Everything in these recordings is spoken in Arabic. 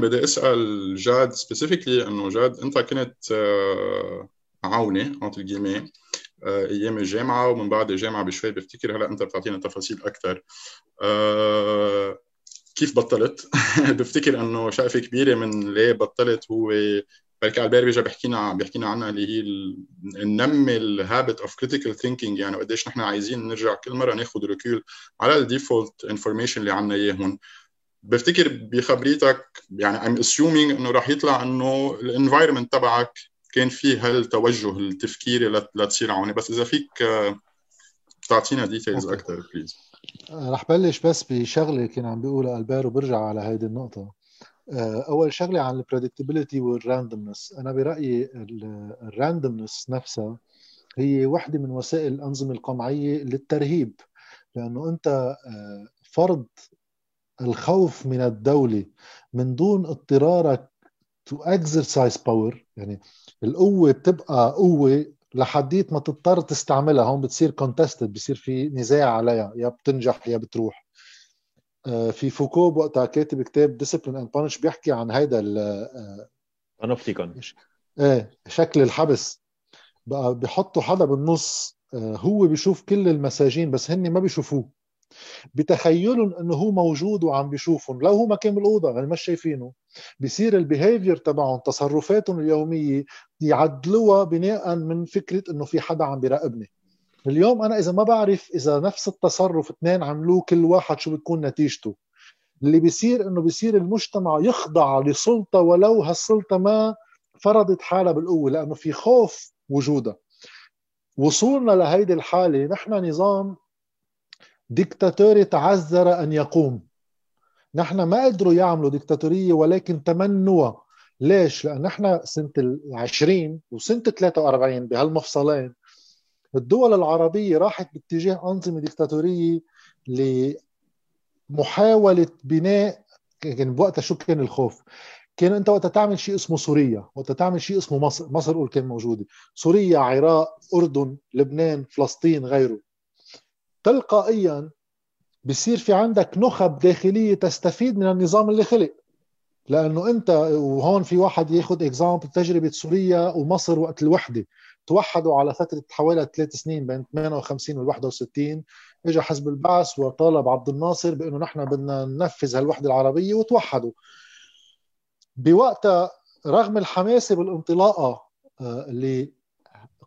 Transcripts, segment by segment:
بدي أسأل جاد specifically إنه جاد أنت كنت entre guillemets آه، أيام الجامعة ومن بعد الجامعة بشوي بفتكر هلأ أنت بتعطينا تفاصيل أكثر آه، كيف بطلت؟ بفتكر إنه شقفة كبيرة من ليه بطلت هو بركي ألبير بيجي بيحكينا بيحكينا عنها اللي هي ننمي ال habit of critical thinking يعني قديش نحن عايزين نرجع كل مرة ناخذ recall على ال default information اللي عندنا اياه هون بفتكر بخبريتك يعني I'm assuming إنه راح يطلع إنه ال environment تبعك كان فيه هالتوجه التفكيري لتصير عوني. بس إذا فيك تعطينا details أكثر please رح بلش بس بشغلة كان عم بيقولها ألبير وبرجع على هيدي النقطة. آه، أول شغلة عن ال predictability وال randomness أنا برأيي ال randomness نفسها هي وحدة من وسائل الأنظمة القمعية للترهيب. لأنه أنت آه، فرض الخوف من الدولة من دون اضطرارك to exercise power يعني القوة بتبقى قوة لحديت ما تضطر تستعملها. هون بتصير contested بصير في نزاع عليها يا بتنجح يا بتروح. آه، في فوكو وقتها كاتب كتاب Discipline and Punish بيحكي عن هيدا بانوبتيكون إيه شكل الحبس. بقى بيحطوا حدا بالنص آه، هو بيشوف كل المساجين بس هن ما بيشوفوه. بتخيلهم إنه هو موجود وعم بيشوفهم لو هو ما كان بالأوضة يعني مش شايفينه. بصير البيهيفير تبعهم تصرفاتهم اليومية يعدلوها بناء من فكرة إنه في حدا عم بيراقبني. اليوم أنا إذا ما بعرف إذا نفس التصرف اثنين عملوه كل واحد شو بتكون نتيجته. اللي بيصير إنه بيصير المجتمع يخضع لسلطة ولو هالسلطة ما فرضت حالها بالقوة لأنه في خوف وجودها. وصولنا لهيدي الحالة نحن نظام ديكتاتوري تعذر أن يقوم. نحن ما قدروا يعملوا ديكتاتورية ولكن تمنوها ليش؟ لأن نحن سنة ال20 وسنة 43 بهالمفصلين الدول العربية راحت باتجاه أنظمة ديكتاتورية لمحاولة بناء كان بوقتها شو كان الخوف. كان أنت وقت تعمل شيء اسمه سوريا وقت تعمل شيء اسمه مصر مصر قول كان موجودة. سوريا عراق أردن لبنان فلسطين غيره. تلقائيا بصير في عندك نخب داخلية تستفيد من النظام اللي خلق. لأنه أنت وهون في واحد ياخذ اكزامبل تجربة سوريا ومصر وقت الوحدة. توحدوا على فترة حوالي ثلاث سنين بين 58 وال 61 اجى حزب البعث وطالب عبد الناصر بأنه نحن بدنا ننفذ هالوحدة العربية وتوحدوا. بوقتها رغم الحماسة بالانطلاقة اللي آه،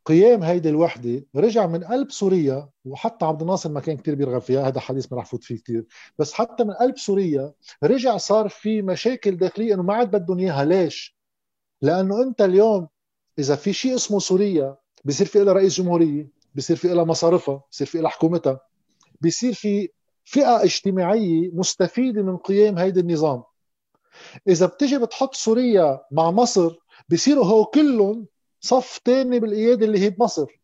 قيام هيدي الوحدة رجع من قلب سوريا وحتى عبد الناصر ما كان كثير بيرغب فيها هذا حديث ما رح فوت فيه كثير بس حتى من قلب سوريا رجع صار في مشاكل داخلية إنه ما عاد بدهم إياها ليش؟ لأنه أنت اليوم إذا في شيء اسمه سوريا بصير في لها رئيس جمهورية بصير في لها مصارفها بصير في لها حكومتها بصير في فئة اجتماعية مستفيدة من قيام هيدا النظام إذا بتجي بتحط سوريا مع مصر بصيروا هو كلهم صف ثاني بالقياده اللي هي بمصر.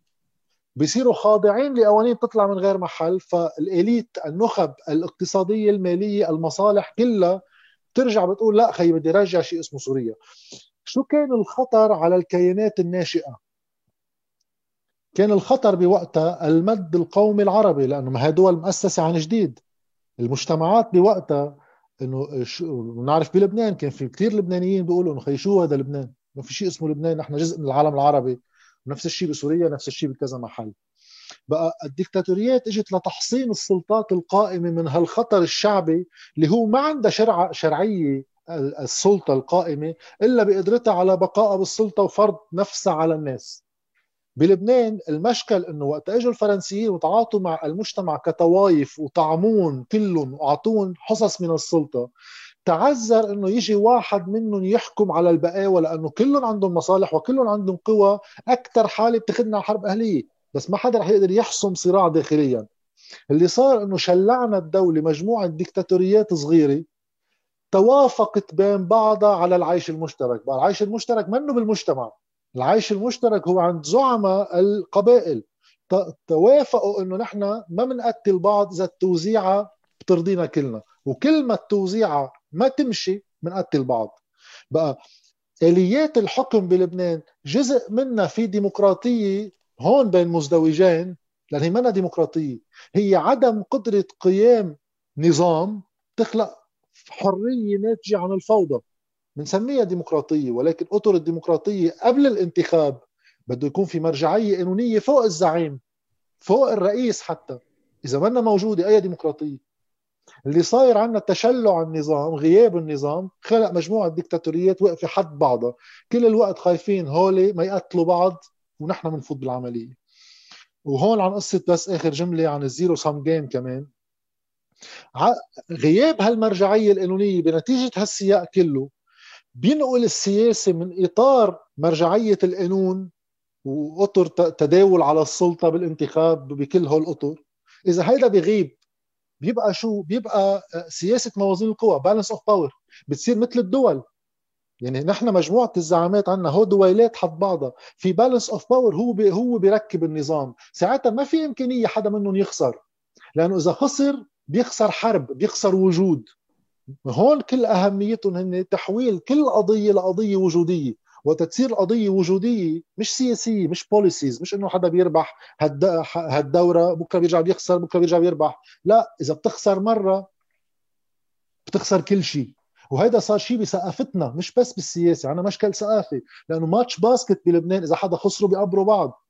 بصيروا خاضعين لقوانين تطلع من غير محل فالإليت النخب الاقتصادية المالية المصالح كلها بترجع بتقول لا خي بدي رجع شيء اسمه سوريا. شو كان الخطر على الكيانات الناشئة؟ كان الخطر بوقتها المد القومي العربي لأنه ما هي دول مؤسسة عن جديد. المجتمعات بوقتها إنه بنعرف بلبنان كان في كثير لبنانيين بيقولوا إنه خي شو هذا لبنان؟ ما في شيء اسمه لبنان نحن جزء من العالم العربي ونفس الشيء بسوريا نفس الشيء بكذا محل. بقى الدكتاتوريات إجت لتحصين السلطات القائمة من هالخطر الشعبي اللي هو ما عنده شرع شرعية السلطة القائمة إلا بقدرتها على بقائها بالسلطة وفرض نفسها على الناس. بلبنان المشكل إنه وقت إجوا الفرنسيين وتعاطوا مع المجتمع كطوائف وطعمون كلهم واعطوهم حصص من السلطة تعذر إنه يجي واحد منهم يحكم على البقاوى لأنه كلهم عندهم مصالح وكلهم عندهم قوى أكثر حالة بتاخذنا حرب أهلية بس ما حدا رح يقدر يحسم صراع داخليا. اللي صار إنه شلعنا الدولة مجموعة ديكتاتوريات صغيرة توافقت بين بعضها على العيش المشترك. بقى العيش المشترك منه بالمجتمع. العيش المشترك هو عند زعماء القبائل. توافقوا إنه نحن ما بنقتل بعض اذا التوزيعه بترضينا كلنا. وكل ما التوزيعة ما تمشي بنقتل بعض بقى آليات الحكم بلبنان جزء منها في ديمقراطية هون بين مزدوجين لأن هي منها ديمقراطية. هي عدم قدرة قيام نظام تخلق حرية ناتجة عن الفوضى. بنسميها ديمقراطية ولكن أطر الديمقراطية قبل الانتخاب بده يكون في مرجعية قانونية فوق الزعيم فوق الرئيس حتى. إذا منا موجودة أي ديمقراطية؟ اللي صاير عندنا تشلع النظام غياب النظام خلق مجموعة ديكتاتوريات واقفه حد بعضها. كل الوقت خايفين هولي ما يقتلوا بعض ونحن بنفوت بالعملية. وهون عن قصة بس آخر جملة عن ال zero-sum game كمان. غياب هالمرجعية القانونية بنتيجة هالسياق كله بينقل السياسة من إطار مرجعية القانون وأطر تداول على السلطة بالانتخاب بكل هالأطر. إذا هيدا بغيب بيبقى شو؟ بيبقى آه، سياسة موازين القوى balance of power بتصير مثل الدول. يعني نحن مجموعة الزعامات عندنا هو دويلات حد بعضها. في balance of power هو بي هو بيركب النظام. ساعتها ما في إمكانية حدا منهم يخسر. لأنه إذا خسر بيخسر حرب بيخسر وجود. هون كل أهميتهم هن تحويل كل قضية لقضية وجودية. وتتصير قضية وجودية مش سياسية مش policies مش إنه حدا بيربح هالدورة بكرة بيرجع بيخسر بكرة بيرجع بيربح. لا إذا بتخسر مرة بتخسر كل شيء. وهيدا صار شيء بثقافتنا مش بس بالسياسة. عنا مشكل ثقافي لأنه ماتش باسكت بلبنان إذا حدا خسروا بيقبروا بعض.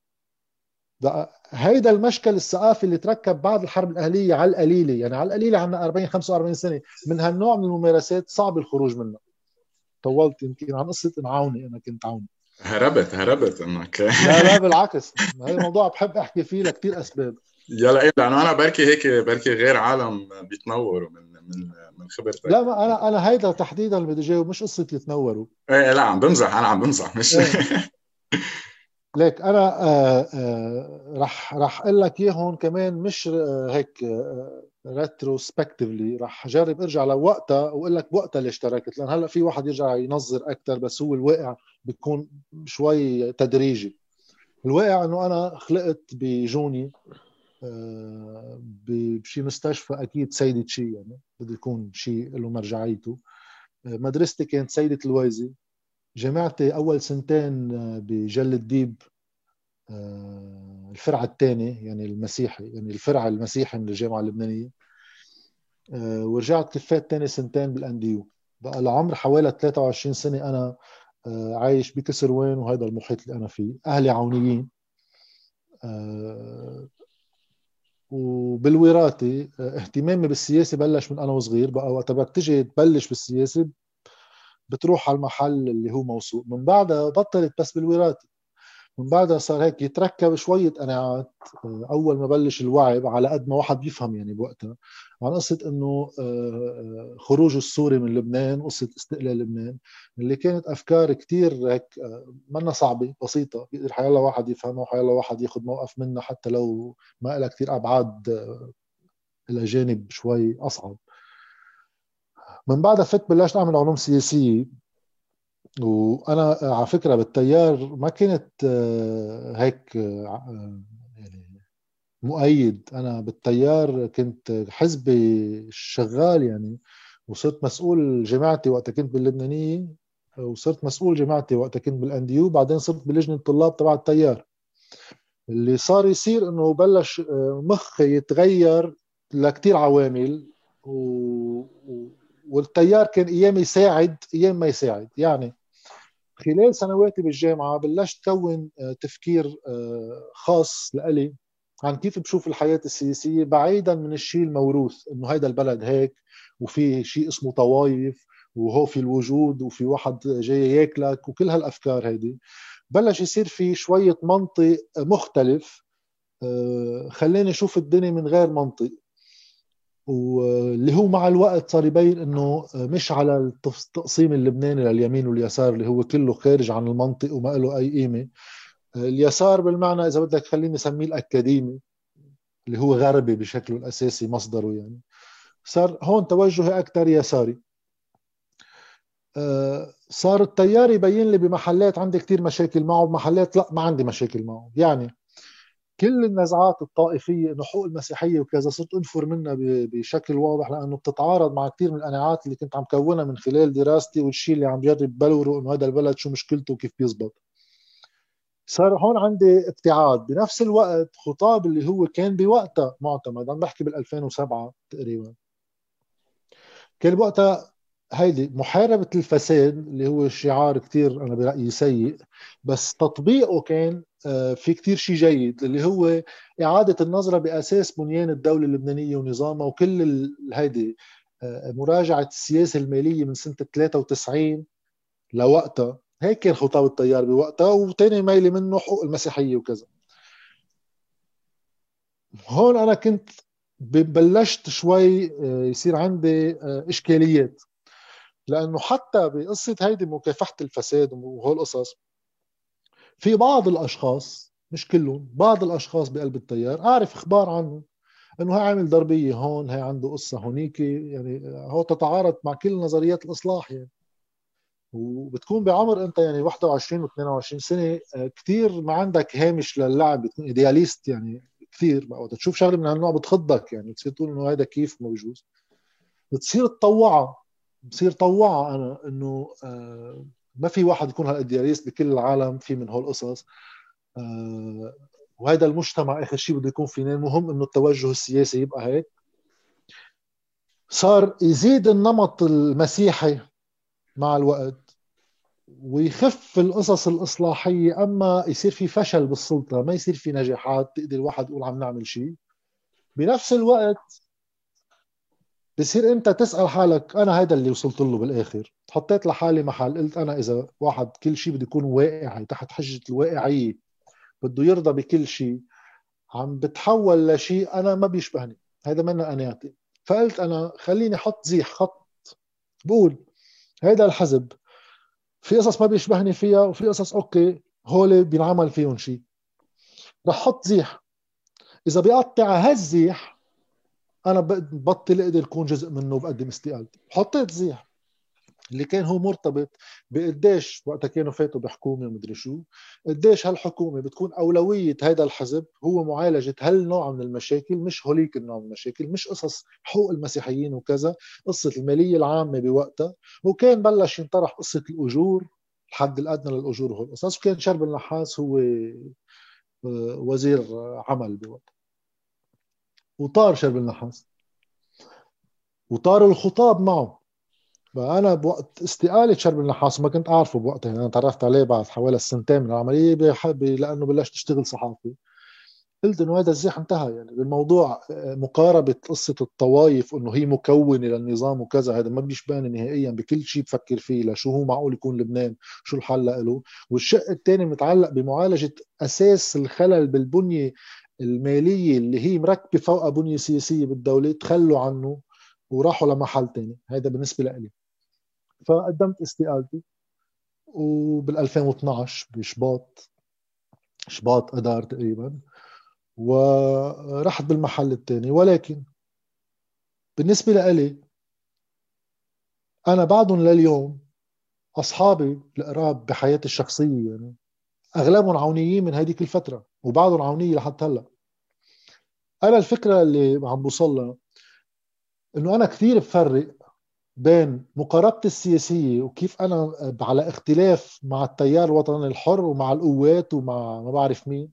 هيدا المشكل الثقافي اللي تركب بعد الحرب الأهلية على القليله يعني على القليله عندنا 40 45 سنة من هالنوع من الممارسات صعب الخروج منها. طولت يمكن عن قصة انعاوني أنا كنت عوني هربت هربت. انك لا لا بالعكس. هذا الموضوع بحب أحكي فيه لكثير أسباب. يلا إيه لأنه أنا بركي هيك بركي غير عالم بيتنوروا من من من خبرتك. لا ما أنا أنا هيدا تحديدا اللي بدي جاوب مش قصة يتنوروا. إيه لا عم بمزح أنا عم بمزح مش إيه. ليك أنا آه آه رح رح أقول لك اياهم كمان مش آه هيك ريتروسبكتيفلي رح اجرب ارجع لوقتها وأقول لك بوقتها ليش تركت لأن هلأ في واحد يرجع ينظر أكثر بس هو الواقع بيكون شوي تدريجي. الواقع إنه أنا خلقت بجوني بشي مستشفى أكيد سيدة شي يعني بده يكون شيء له مرجعيته. مدرستي كانت سيدة اللويزة. جامعتي أول سنتين آه، بجل الديب الفرع الثاني يعني المسيحي يعني الفرع المسيحي من الجامعة اللبنانية. ورجعت كفيت ثاني سنتين بال NDU بقى لعمر حوالي 23 سنة أنا عايش بكسروان وهذا المحيط اللي أنا فيه. أهلي عونيين. وبالوراثة اهتمامي بالسياسة بلش من أنا وصغير. بقى وقت بدك تجي تبلش بالسياسة بتروح على المحل اللي هو موثوق. من بعدها بطلت بس بالوراثة. من بعدها صار هيك يتركب شوية قناعات أول ما بلش الوعي على قد ما واحد بيفهم يعني بوقتها. عن قصة إنه آه، آه، خروج السوري من لبنان قصة استقلال لبنان اللي كانت أفكار كثير هيك آه، منا صعبة بسيطة. بيقدر حيالله واحد يفهمها وحيالله واحد ياخذ موقف منها حتى لو ما لها كثير أبعاد إلى جانب شوي أصعب. من بعدها فت بلشت اعمل علوم سياسية. وأنا على فكرة بالتيار ما كنت هيك يعني مؤيد. أنا بالتيار كنت حزبي شغال يعني وصرت مسؤول جماعتي وقت كنت باللبنانية وصرت مسؤول جماعتي وقت كنت بالانديو بعدين صرت بلجنة الطلاب تبع التيار. اللي صار يصير إنه بلش مخي يتغير لكتير عوامل و... والتيار كان أيام يساعد أيام ما يساعد. يعني خلال سنواتي بالجامعة بلشت كون آه، تفكير آه، خاص لإلي عن كيف بشوف الحياة السياسية بعيدا من الشيء الموروث إنه هيدا البلد هيك وفي شيء اسمه طوايف وهو في الوجود وفي واحد جاي ياكلك وكل هالأفكار هيدي. بلش يصير في شوية منطق مختلف آه، خلاني أشوف الدنيا من غير منطق. واللي هو مع الوقت صار يبين إنه مش على التقسيم اللبناني لليمين واليسار اللي هو كله خارج عن المنطق وما له أي قيمة. اليسار بالمعنى إذا بدك خليني أسميه الأكاديمي اللي هو غربي بشكله الاساسي مصدره يعني. صار هون توجهي أكثر يساري. آه، صار التيار يبين لي بمحلات عندي كثير مشاكل معه بمحلات لا ما عندي مشاكل معه. يعني كل النزعات الطائفية انه حقوق المسيحية وكذا صرت أنفر منها بشكل واضح لأنه بتتعارض مع كثير من القناعات اللي كنت عم كونها من خلال دراستي والشيء اللي عم جرب بلوره إنه هذا البلد شو مشكلته وكيف بيزبط. صار هون عندي ابتعاد. بنفس الوقت خطاب اللي هو كان بوقتها معتمد عم بحكي بال 2007 تقريبا. كان بوقتها هيدي محاربة الفساد اللي هو شعار كتير أنا برأيي سيء بس تطبيقه كان آه، في كتير شيء جيد اللي هو إعادة النظرة بأساس بنيان الدولة اللبنانية ونظامها وكل هيدي آه، مراجعة السياسة المالية من سنة 93 لوقتها. هيك كان خطاب التيار بوقتها وتاني ميلي منه حقوق المسيحية وكذا. هون أنا كنت بلشت شوي آه، يصير عندي إشكاليات. لأنه حتى بقصة هيدي مكافحة الفساد وهول القصص في بعض الأشخاص مش كلهم بعض الأشخاص بقلب التيار اعرف إخبار عنه إنه هي عامل ضربية هون هي عنده قصة هونيك يعني هو تتعارض مع كل نظريات الإصلاح يعني. وبتكون بعمر أنت يعني 21 و22 سنة آه، كثير ما عندك هامش للعب بتكون إيدياليست يعني كثير وقت تشوف شغلة من هالنوع بتخضك يعني بتصير تقول إنه هذا كيف ما بتصير تطوعها. بصير طوعها أنا إنه آه، ما في واحد يكون هالادياليست بكل العالم في من هول القصص آه، وهذا المجتمع آخر شيء بده يكون فينا المهم إنه التوجه السياسي يبقى هيك. صار يزيد النمط المسيحي مع الوقت ويخف القصص الإصلاحية. أما يصير في فشل بالسلطة ما يصير في نجاحات تقدر الواحد يقول عم نعمل شيء بنفس الوقت بصير انت تسأل حالك أنا هذا اللي وصلت له بالآخر. حطيت لحالي محل قلت أنا إذا واحد كل شيء بده يكون واقعي تحت حجة الواقعية بده يرضى بكل شيء عم بتحول لشيء أنا ما بيشبهني. هذا منا اناتي فقلت أنا خليني أحط زيح خط. بقول هذا الحزب في قصص ما بيشبهني فيها وفي قصص أوكي هول بينعمل فيهم شيء رح أحط زيح. إذا بيقطع هالزيح أنا بطل إقدر اكون جزء منه وبقدم استقالتي. حطيت زيح اللي كان هو مرتبط بقديش وقتها كانوا فاتوا بحكومة ومدري شو. قديش هالحكومة بتكون أولوية هذا الحزب هو معالجة هالنوع من المشاكل مش هوليك النوع من المشاكل مش قصص حقوق المسيحيين وكذا قصة المالية العامة بوقتها. وكان بلش ينطرح قصة الأجور الحد الأدنى للأجور وهالقصص وكان شرب النحاس هو آه، وزير عمل بوقتها. وطار شرب النحاس. وطار الخطاب معه. فانا بوقت استقالة شرب النحاس ما كنت أعرفه بوقتها. أنا تعرفت عليه بعد حوالي سنتين من العملية لأنه بلشت أشتغل صحافي. قلت إنه هذا الزيح انتهى. يعني بالموضوع آه، مقاربة قصة الطوائف انه هي مكونة للنظام وكذا هذا ما بيشبهني نهائيا بكل شيء بفكر فيه لشو هو معقول يكون لبنان شو الحل له. والشق الثاني متعلق بمعالجة أساس الخلل بالبنية المالية اللي هي مركبة فوق بنيه سياسيه بالدولة تخلوا عنه وراحوا لمحل ثاني هذا بالنسبة لي فقدمت استقالتي. وبال 2012 بشباط شباط اذار تقريبا. ورحت بالمحل الثاني ولكن بالنسبة لي أنا بعدهم لليوم أصحابي القراب بحياتي الشخصية يعني أغلبهم عونيين من هذيك الفترة. وبعضهم عونيه لحتى هلأ. أنا الفكرة اللي عم بوصلها إنه أنا كثير بفرق بين مقاربتي السياسية وكيف أنا على اختلاف مع التيار الوطني الحر ومع القوات ومع ما بعرف مين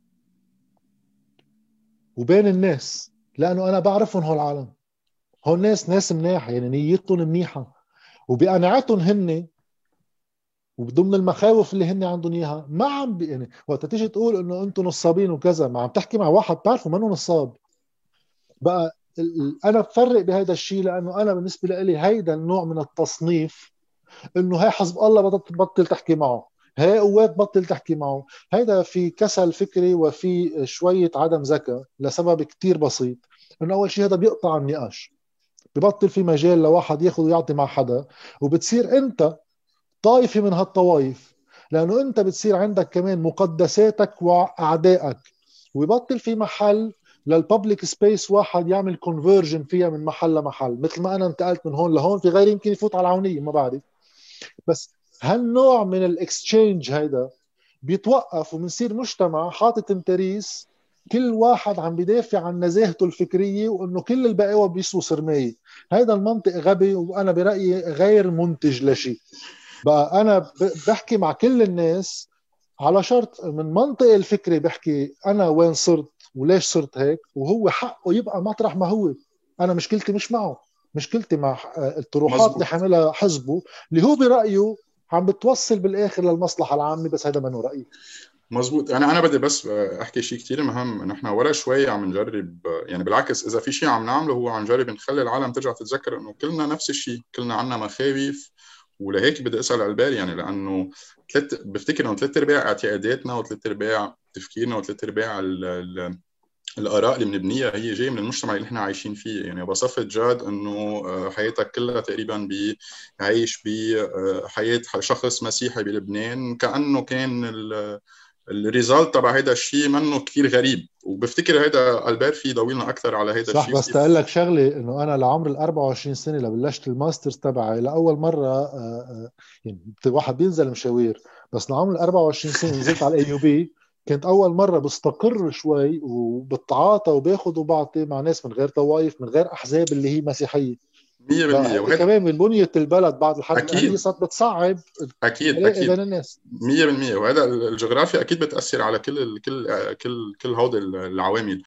وبين الناس لأنه أنا بعرفهم هول العالم هول ناس ناس مناحة يعني نيتهم منيحة. وبقناعتهم هن وضمن المخاوف اللي هن عندهم إياها. ما عم بي يعني وقت تيجي تقول إنه أنتم نصابين وكذا ما عم تحكي مع واحد بتعرفه منه نصاب. بقى أنا بفرق بهذا الشيء لأنه أنا بالنسبة لي هيدا النوع من التصنيف إنه هي حزب الله بطل تحكي معه. هي قوات بطل تحكي معه. هيدا في كسل فكري وفي شوية عدم ذكاء لسبب كتير بسيط. إنه أول شيء هذا بيقطع النقاش ببطل في مجال لواحد ياخذ ويعطي مع حدا. وبتصير أنت طائفة من هالطوائف لأنه أنت بتصير عندك كمان مقدساتك وأعدائك. ويبطل في محل لل public space واحد يعمل conversion فيها من محل لمحل. مثل ما أنا انتقلت من هون لهون في غيري يمكن يفوت على العونية ما بعرف. بس هالنوع من ال exchange هيدا بيتوقف وبنصير مجتمع حاطط متاريس كل واحد عم بدافع عن نزاهته الفكرية وإنه كل البقية بيسوا سرمايه هذا المنطق غبي وأنا برأيي غير منتج لشيء. بقى أنا بحكي مع كل الناس على شرط من منطق الفكري بحكي أنا وين صرت وليش صرت هيك وهو حقه يبقى مطرح ما هو. أنا مشكلتي مش معه مشكلتي مع الطروحات اللي حاملها حزبه اللي هو برأيه عم بتوصل بالآخر للمصلحة العامة بس هذا منه رأيي. مزبوط أنا أنا بدي بس أحكي شيء كثير مهم. نحن ورا شوي عم نجرب يعني بالعكس إذا في شيء عم نعمله هو عم نجرب نخلي العالم ترجع تتذكر إنه كلنا نفس الشيء كلنا عنا مخاوف ولهيك بدي أسأل على يعني لأنه ثلاث بفتكر إنه ثلاث ارباع اعتقاداتنا وثلاث ارباع تفكيرنا وثلاث ارباع الآراء اللي بنبنيها هي جاية من المجتمع اللي إحنا عايشين فيه. يعني بصفة جاد إنه آه، حياتك كلها تقريبا بعيش بحياه آه، شخص مسيحي بلبنان كأنه كان الريزالت تبع هذا الشيء منه كثير غريب. وبفتكر هذا ألبير في ضوينا أكثر على هذا الشيء صح بس تقول لك شغلة إنه أنا لعمر ال 24 سنة لبلشت ال masters تبعي لأول مرة آه، يعني واحد بينزل مشاوير بس لعمر ال 24 سنة نزلت على ال AUB كنت أول مرة بستقر شوي وبتعاطى وباخذ وبعطي مع ناس من غير طوائف من غير أحزاب اللي هي مسيحية. 100% وهي كمان من بنية البلد بعد الحرب أكيد. صارت بتصعب أكيد أكيد. بين الناس. 100% وهذا الجغرافيا أكيد بتأثر على كل كل كل كل هودي العوامل.